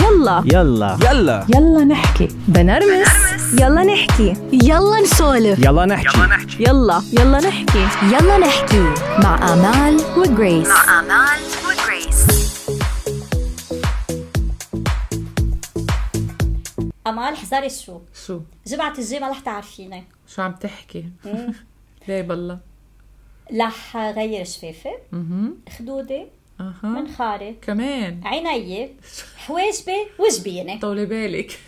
يلا. يلا. يلا. يلا نحكي. بنرمس. يلا نحكي. يلا نسولف. يلا نحكي. يلا يلا. نحكي. يلا نحكي. مع آمال وجريس. آمال وجريس. آمال حذري شو؟ شو؟ جمعة الجمعة رح تعرفيني. شو عم تحكي؟ ليه بالله؟ رح غير شفافي أها خدودي أها. منخاري كمان. عيني حواجبي وجبيني طولي بالك.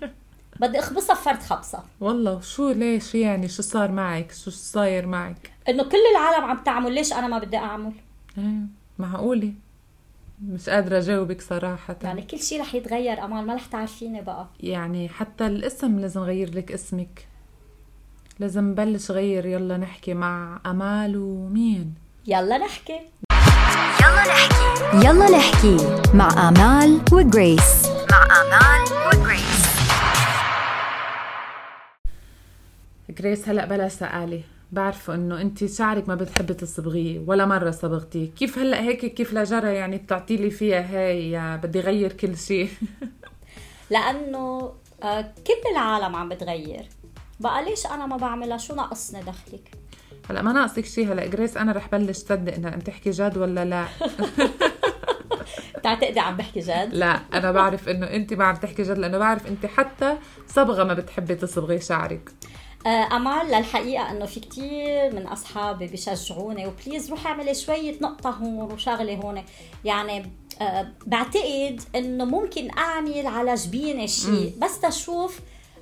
بدي أخبصها بفرد خبصة. والله شو ليش يعني؟ شو صار معك؟ شو صاير معك؟ إنه كل العالم عم تعمل ليش أنا ما بدي أعمل؟ إيه معقولة. مش قادرة أجاوبك صراحة. يعني كل شيء رح يتغير أمال ما رح تعرفيني بقى. يعني حتى الاسم لازم غير لك اسمك. لازم نبلش غير يلا نحكي مع أمال ومين؟ يلا نحكي. يلا نحكي مع آمال وجريس. مع آمال وجريس. جريس هلا بلا سألي بعرفه إنه أنت شعرك ما بتحبي تصبغيه ولا مرة صبغتيه. كيف هلا هيك؟ كيف لجرى يعني بتعطي لي فيها هاي؟ يا بدي غير كل شيء. لأنه آه، كل العالم عم بتغير. بقى ليش أنا ما بعملها شو ناقصني دخلك؟ هلا ما ناقصك شيء. هلا جريس أنا رح بلش صدق إنها عم تحكي جد ولا لا؟ بتعتقدي عم بحكي جد؟ لا أنا بعرف إنه أنت ما عم تحكي جد لأنه بعرف أنت حتى صبغة ما بتحبي تصبغي شعرك. آه، أمال للحقيقة إنه في كتير من أصحابي بيشجعوني و please روحي اعملي شوية نقطة هون وشغلة هون. يعني آه، بعتقد إنه ممكن أعمل على جبيني شيء بس تشوف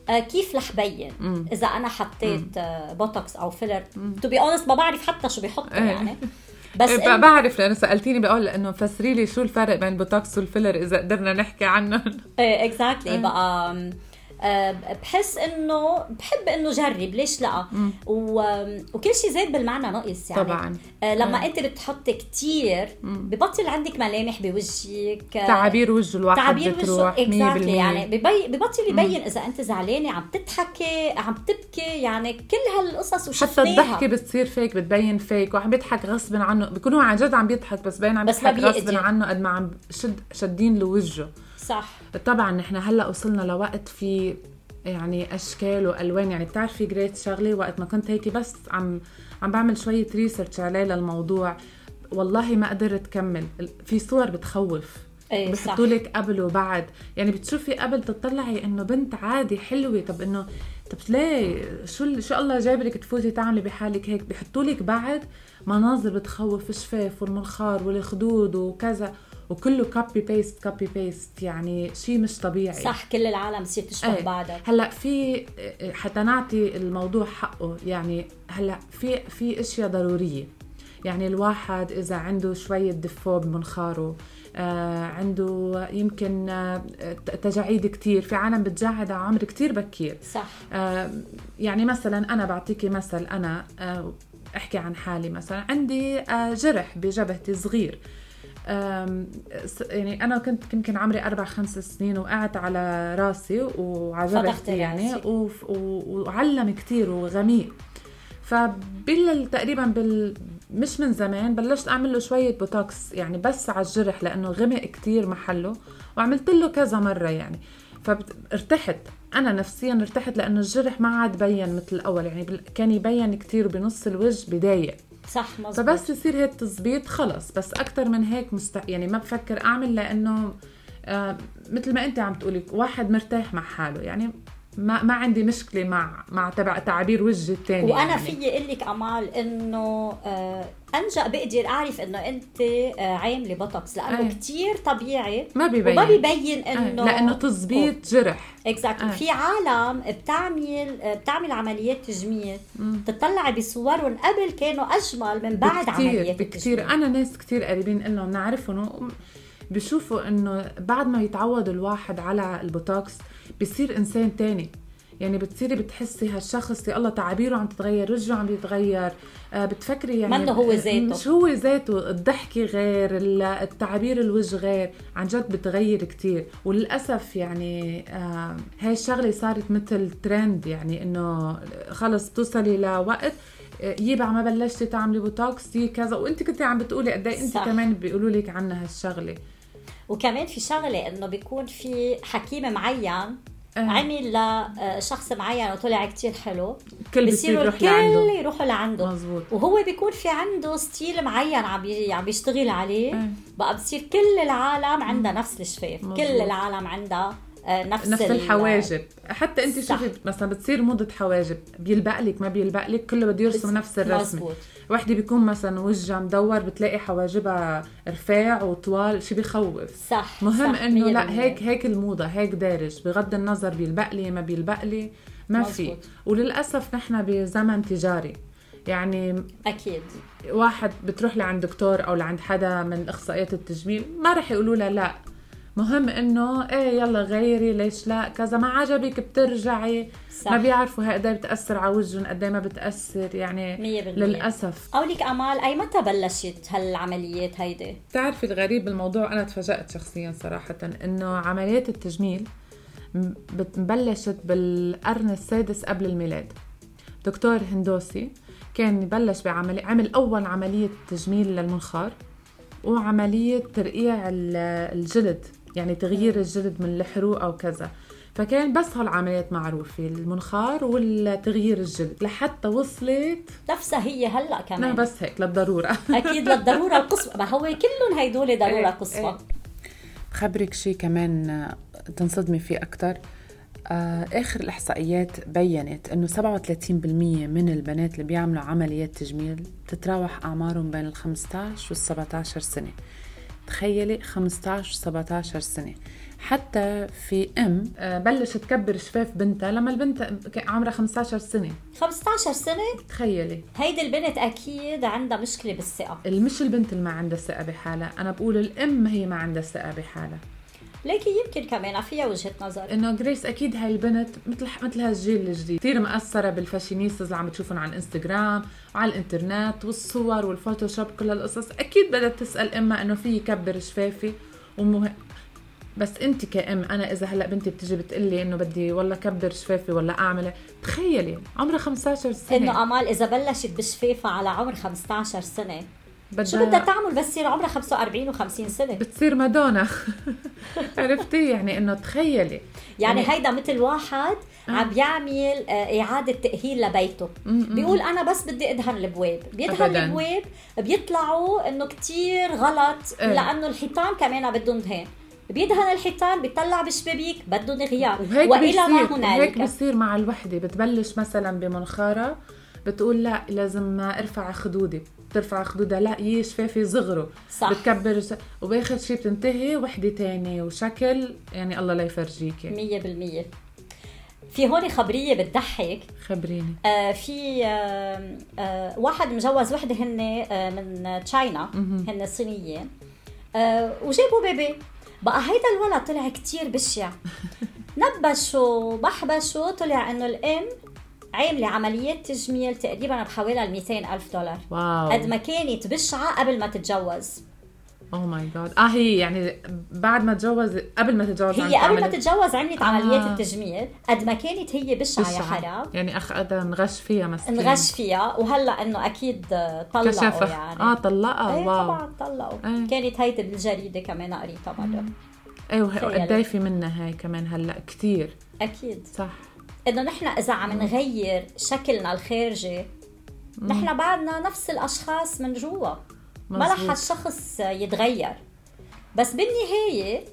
آه، كيف رح بين إذا أنا حطيت بوتوكس أو filler. to be honest ما بعرف حتى شو بيحطوا إيه. يعني. بس إيه، إن- بعرف لأنه سألتيني بقول لأنه فسري لي شو الفرق بين بوتوكس وال filler إذا قدرنا نحكي عنهم إيه exactly. بقى بحس إنه بحب إنه جرب ليش لا؟ و... وكل شيء زاد بالمعنى ناقص يعني. طبعاً. أه لما انت بتحطي كتير ببطل عندك ملامح بوجهك أه، تعابير وجه الواحد تعابير بتروح 100% exactly يعني ببي... ببطل يبين إذا أنت زعلانة عم تضحكي عم تبكي يعني كل هالقصص حتى وشفناها الضحكة بتصير فيك بتبين فيك وعم بيضحك غصب عنه بيكون هو عن جد عم بيضحك بس باين عم بيضحك غصب. عنه قد ما عم شد شادين له وجهه صح. طبعا نحن هلأ وصلنا لوقت في يعني أشكال وألوان. يعني بتعرفي جريس شغلة وقت ما كنت هيك بس عم عم بعمل شوية research عليه للموضوع. والله ما قدرت كمل. في صور بتخوف. إيه صح. بحطوا لك قبل وبعد. يعني بتشوفي قبل تطلعي إنه بنت عادي حلوة. طب إنه طب ليه؟ شو شو الله جابرك تفوتي تعملي بحالك هيك؟ بحطوا لك بعد مناظر بتخوف الشفاف والمنخار والخدود وكذا. وكله copy paste copy paste يعني شيء مش طبيعي. صح كل العالم بتصير تشبه إيه. بعضها هلأ في حتى نعطي الموضوع حقه. يعني هلأ في في أشياء ضرورية. يعني الواحد إذا عنده شوية دفو بمنخاره آه عنده يمكن آه تجاعيد كتير. في عالم بتجاعد على عمر كتير بكير. صح. آه، يعني مثلا أنا بعطيكي مثل أنا آه، أحكي عن حالي مثلا. عندي آه، جرح بجبهتي صغير. يعني أنا كنت يمكن عمري أربع خمس سنين وقعت على راسي جبهتي يعني وعلم كتير وغميق. فبال تقريبا بال مش من زمان بلشت أعمل له شوية بوتوكس يعني بس على الجرح لأنه غمق كتير محله وعملت له كذا مرة يعني. فارتحت. أنا نفسيا ارتحت لأنه الجرح ما عاد بين مثل الأول يعني كان يبين كتير بنص الوجه بضايق صح مزبوط فبس يصير هيك تظبيط خلص. بس أكثر من هيك مست... يعني ما بفكر أعمل لأنه آه مثل ما أنت عم تقولي واحد مرتاح مع حاله. يعني ما ما عندي مشكلة مع مع تبع تعابير وجهي الثاني وأنا يعني. فيي أقول لك أمال إنه آه أنجق بقدر أعرف إنه أنت آه عاملة بوتوكس لأنه أي. كتير طبيعي ما بيبين. وما بيبين آه، إنه لأنه تظبيط جرح. exactly. في عالم بتعمل آه، بتعمل عمليات تجميل تطلعي بصورهم قبل كانوا أجمل من بعد بكتير عمليات بكتير. التجميل. أنا ناس كتير قريبين لهم نعرفهم بشوفوا إنه بعد ما يتعود الواحد على البوتوكس بصير إنسان تاني. يعني بتصيري بتحسي هالشخص يا الله تعابيره عم تتغير وجهه عم يتغير آه بتفكري يعني منه هو ذاته. مش هو ذاته الضحكة غير ال- التعابير الوجه غير. عن جد بتغير كتير. وللأسف يعني آه هاي الشغلة صارت مثل ترند يعني إنه خلص بتوصلي لوقت يبع ما بلشتي تعملي بوتوكس يي كذا. وانت كنتي عم بتقولي قد إيه انت. كمان بيقولوا لك عنها هالشغلة. وكمان في شغلة إنه بيكون في حكيم معين آه. عمل لشخص معين وطلع كتير حلو بصير بصيروا يروح الكل لعنده يروحوا لعنده مزبوط. وهو بيكون في عنده ستيل معين عم عم بيشتغل عليه إيه. بقى بصير كل العالم عندها نفس الشفاف. كل العالم عندها آه، نفس, نفس ال- الحواجب حتى أنت. شوفي مثلا بتصير موضة حواجب بيلبق لك ما بيلبق لك كله بده يرسم نفس الرسمه. وحدة بيكون مثلا وجهها مدور بتلاقي حواجبها رفاع وطوال شيء بيخوف صح مهم صح، إنه لا. هيك هيك الموضة هيك دارج بغض النظر بيلبق لي ما بيلبق لي ما في. وللأسف نحن بزمن تجاري يعني أكيد واحد بتروح لعند دكتور أو لعند حدا من أخصائيات التجميل ما رح يقولوا لها لا مهم إنه إيه يلا غيري ليش لا كذا ما عجبك بترجعي صح. ما بيعرفوا هي قد إيه بتأثر على وجههم قد إيه ما بتأثر يعني مية بالمية. للأسف قولك أمال أي متى بلشت هالعمليات هيدي؟ بتعرفي الغريب بالموضوع أنا تفاجأت شخصيا صراحة إنه عمليات التجميل بلشت بالقرن السادس قبل الميلاد دكتور هندوسي كان يبلش بعملية عمل أول عملية تجميل للمنخار وعملية ترقيع ال- الجلد يعني تغيير الجلد من الحروق أو كذا. فكان بس هالعمليات معروفة المنخار والتغيير الجلد لحتى وصلت. نفسها هي هلأ كمان. بس هيك للضرورة. أكيد للضرورة القصوى. ما هو كلهم هيدول ضرورة إيه، قصوى. إيه. خبرك شيء كمان آه، تنصدمي فيه أكتر. آه، آخر الإحصائيات بيّنت إنه 37% من البنات اللي بيعملوا عمليات تجميل تتراوح أعمارهم بين ال 15 وال 17 سنة. تخيلي 15 و 17 سنة. حتى في أم آه، بلشت تكبر شفاف بنتها لما البنت عمرها 15 سنة. 15 سنة؟ تخيلي. هيدي البنت أكيد عندها مشكلة بالثقة. مش البنت اللي ما عندها ثقة بحالها. أنا بقول الأم هي ما عندها ثقة بحالها. ليكي يمكن كمان فيها وجهة نظر. إنه جريس أكيد هاي البنت مثل مثل هالجيل الجديد. كثير مأثرة بال fashionistas اللي عم تشوفهم على الإنستغرام وعلى الإنترنت والصور والفوتوشوب كل هالقصص. أكيد بدها تسأل امها إنه في يكبر شفافي ومه... بس أنت كأم أنا إذا هلأ بنتي بتجي بتقلي إنه بدي والله كبر شفافي ولا اعمل تخيلي عمرها 15 سنة. إنه آمال إذا بلشت بشفافها على عمر 15 سنة بدها شو بدها تعمل بس يصير عمرها 45 و50 سنة؟ بتصير مادونا. عرفتي؟ يعني إنه تخيلي. يعني هيدا مثل واحد عم بيعمل آه، إعادة تأهيل لبيته. بيقول أنا بس بدي أدهن البواب. بيدهن. البواب بيطلعوا إنه كتير غلط إيه. لأنه الحيطان كمان بدهم دهان. بيدهن الحيطان بيطلع بالشبابيك بدهم غيار بيصير ما هيك هنالك. بيصير مع الوحدة. بتبلش مثلا بمنخارة بتقول لا لازم ارفع خدودي. بترفع خدودها لا يي شفافي صغروا صح. بتكبر وباخر شيء بتنتهي وحدة تانية وشكل يعني الله لا يفرجيكي. مية بالمية. في هون خبرية بتضحك. خبريني. آه في آه آه واحد مجوز وحدة هن آه من تشاينا. هن صينيين آه وجابوا بيبي. بقى هيدا الولد طلع كتير بشع. نبشوا بحبشوا طلع إنه الأم عاملة عمليات تجميل تقريبا بحوالي ال 200 ألف دولار. wow. قد ما كانت بشعة قبل ما تتجوز. oh my God آه هي يعني بعد ما تجوز قبل ما تتجوز هي قبل ما تتجوز عملت عمليات آه. التجميل. قد ما كانت هي بشعة يا. حرام. يعني اخذها انغش فيها مسكين. انغش فيها وهلأ إنه أكيد طلقوا كشفها. يعني. آه طلقها. إيه wow. طبعا طلقوا. إيه. كانت هيدي بالجريده كمان قريتها مره إيه. وقد في منها هاي كمان هلأ كثير. أكيد. صح. إنه نحن إذا عم نغير شكلنا الخارجي نحن بعدنا نفس الأشخاص من جوا. ما رح. الشخص يتغير. بس بالنهاية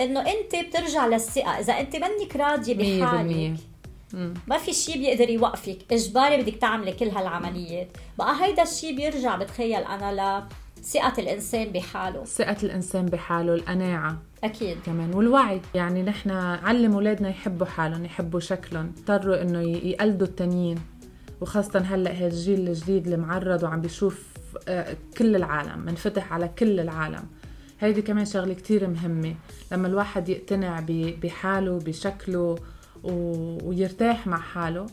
إنه أنت بترجع للثقة. إذا أنت منك راضية بحالك. ما في شيء بيقدر يوقفك. إجباري بدك تعملي كل هالعمليات. بقى هيدا الشيء بيرجع بتخيل أنا لثقه الإنسان بحاله. ثقة الإنسان بحاله القناعة. أكيد. كمان والوعي. يعني نحن علم أولادنا يحبوا حالهم يحبوا شكلهم. اضطروا إنه يقلدوا التانيين. وخاصة هلأ هالجيل الجديد اللي معرض وعم بيشوف آه، كل العالم منفتح على كل العالم. هيدي كمان شغلة كتير مهمة. لما الواحد يقتنع بحاله بشكله ويرتاح مع حاله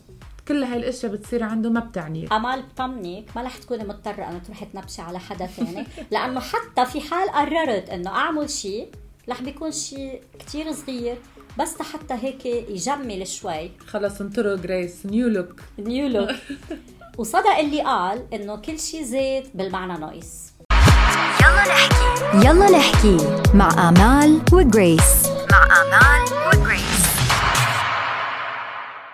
كل هاي الأشياء بتصير عنده ما بتعنيه امال بطمنك ما رح تكوني مضطرة إنه تروحي تنبشي على حدا ثاني لأنه حتى في حال قررت إنه أعمل شيء رح بيكون شيء كتير صغير بس حتى هيك يجمل شوي. خلص انطروا جريس new look new look وصدق اللي قال إنه كل شيء زاد بالمعنى ناقص. يلا نحكي. يلا نحكي مع آمال وجريس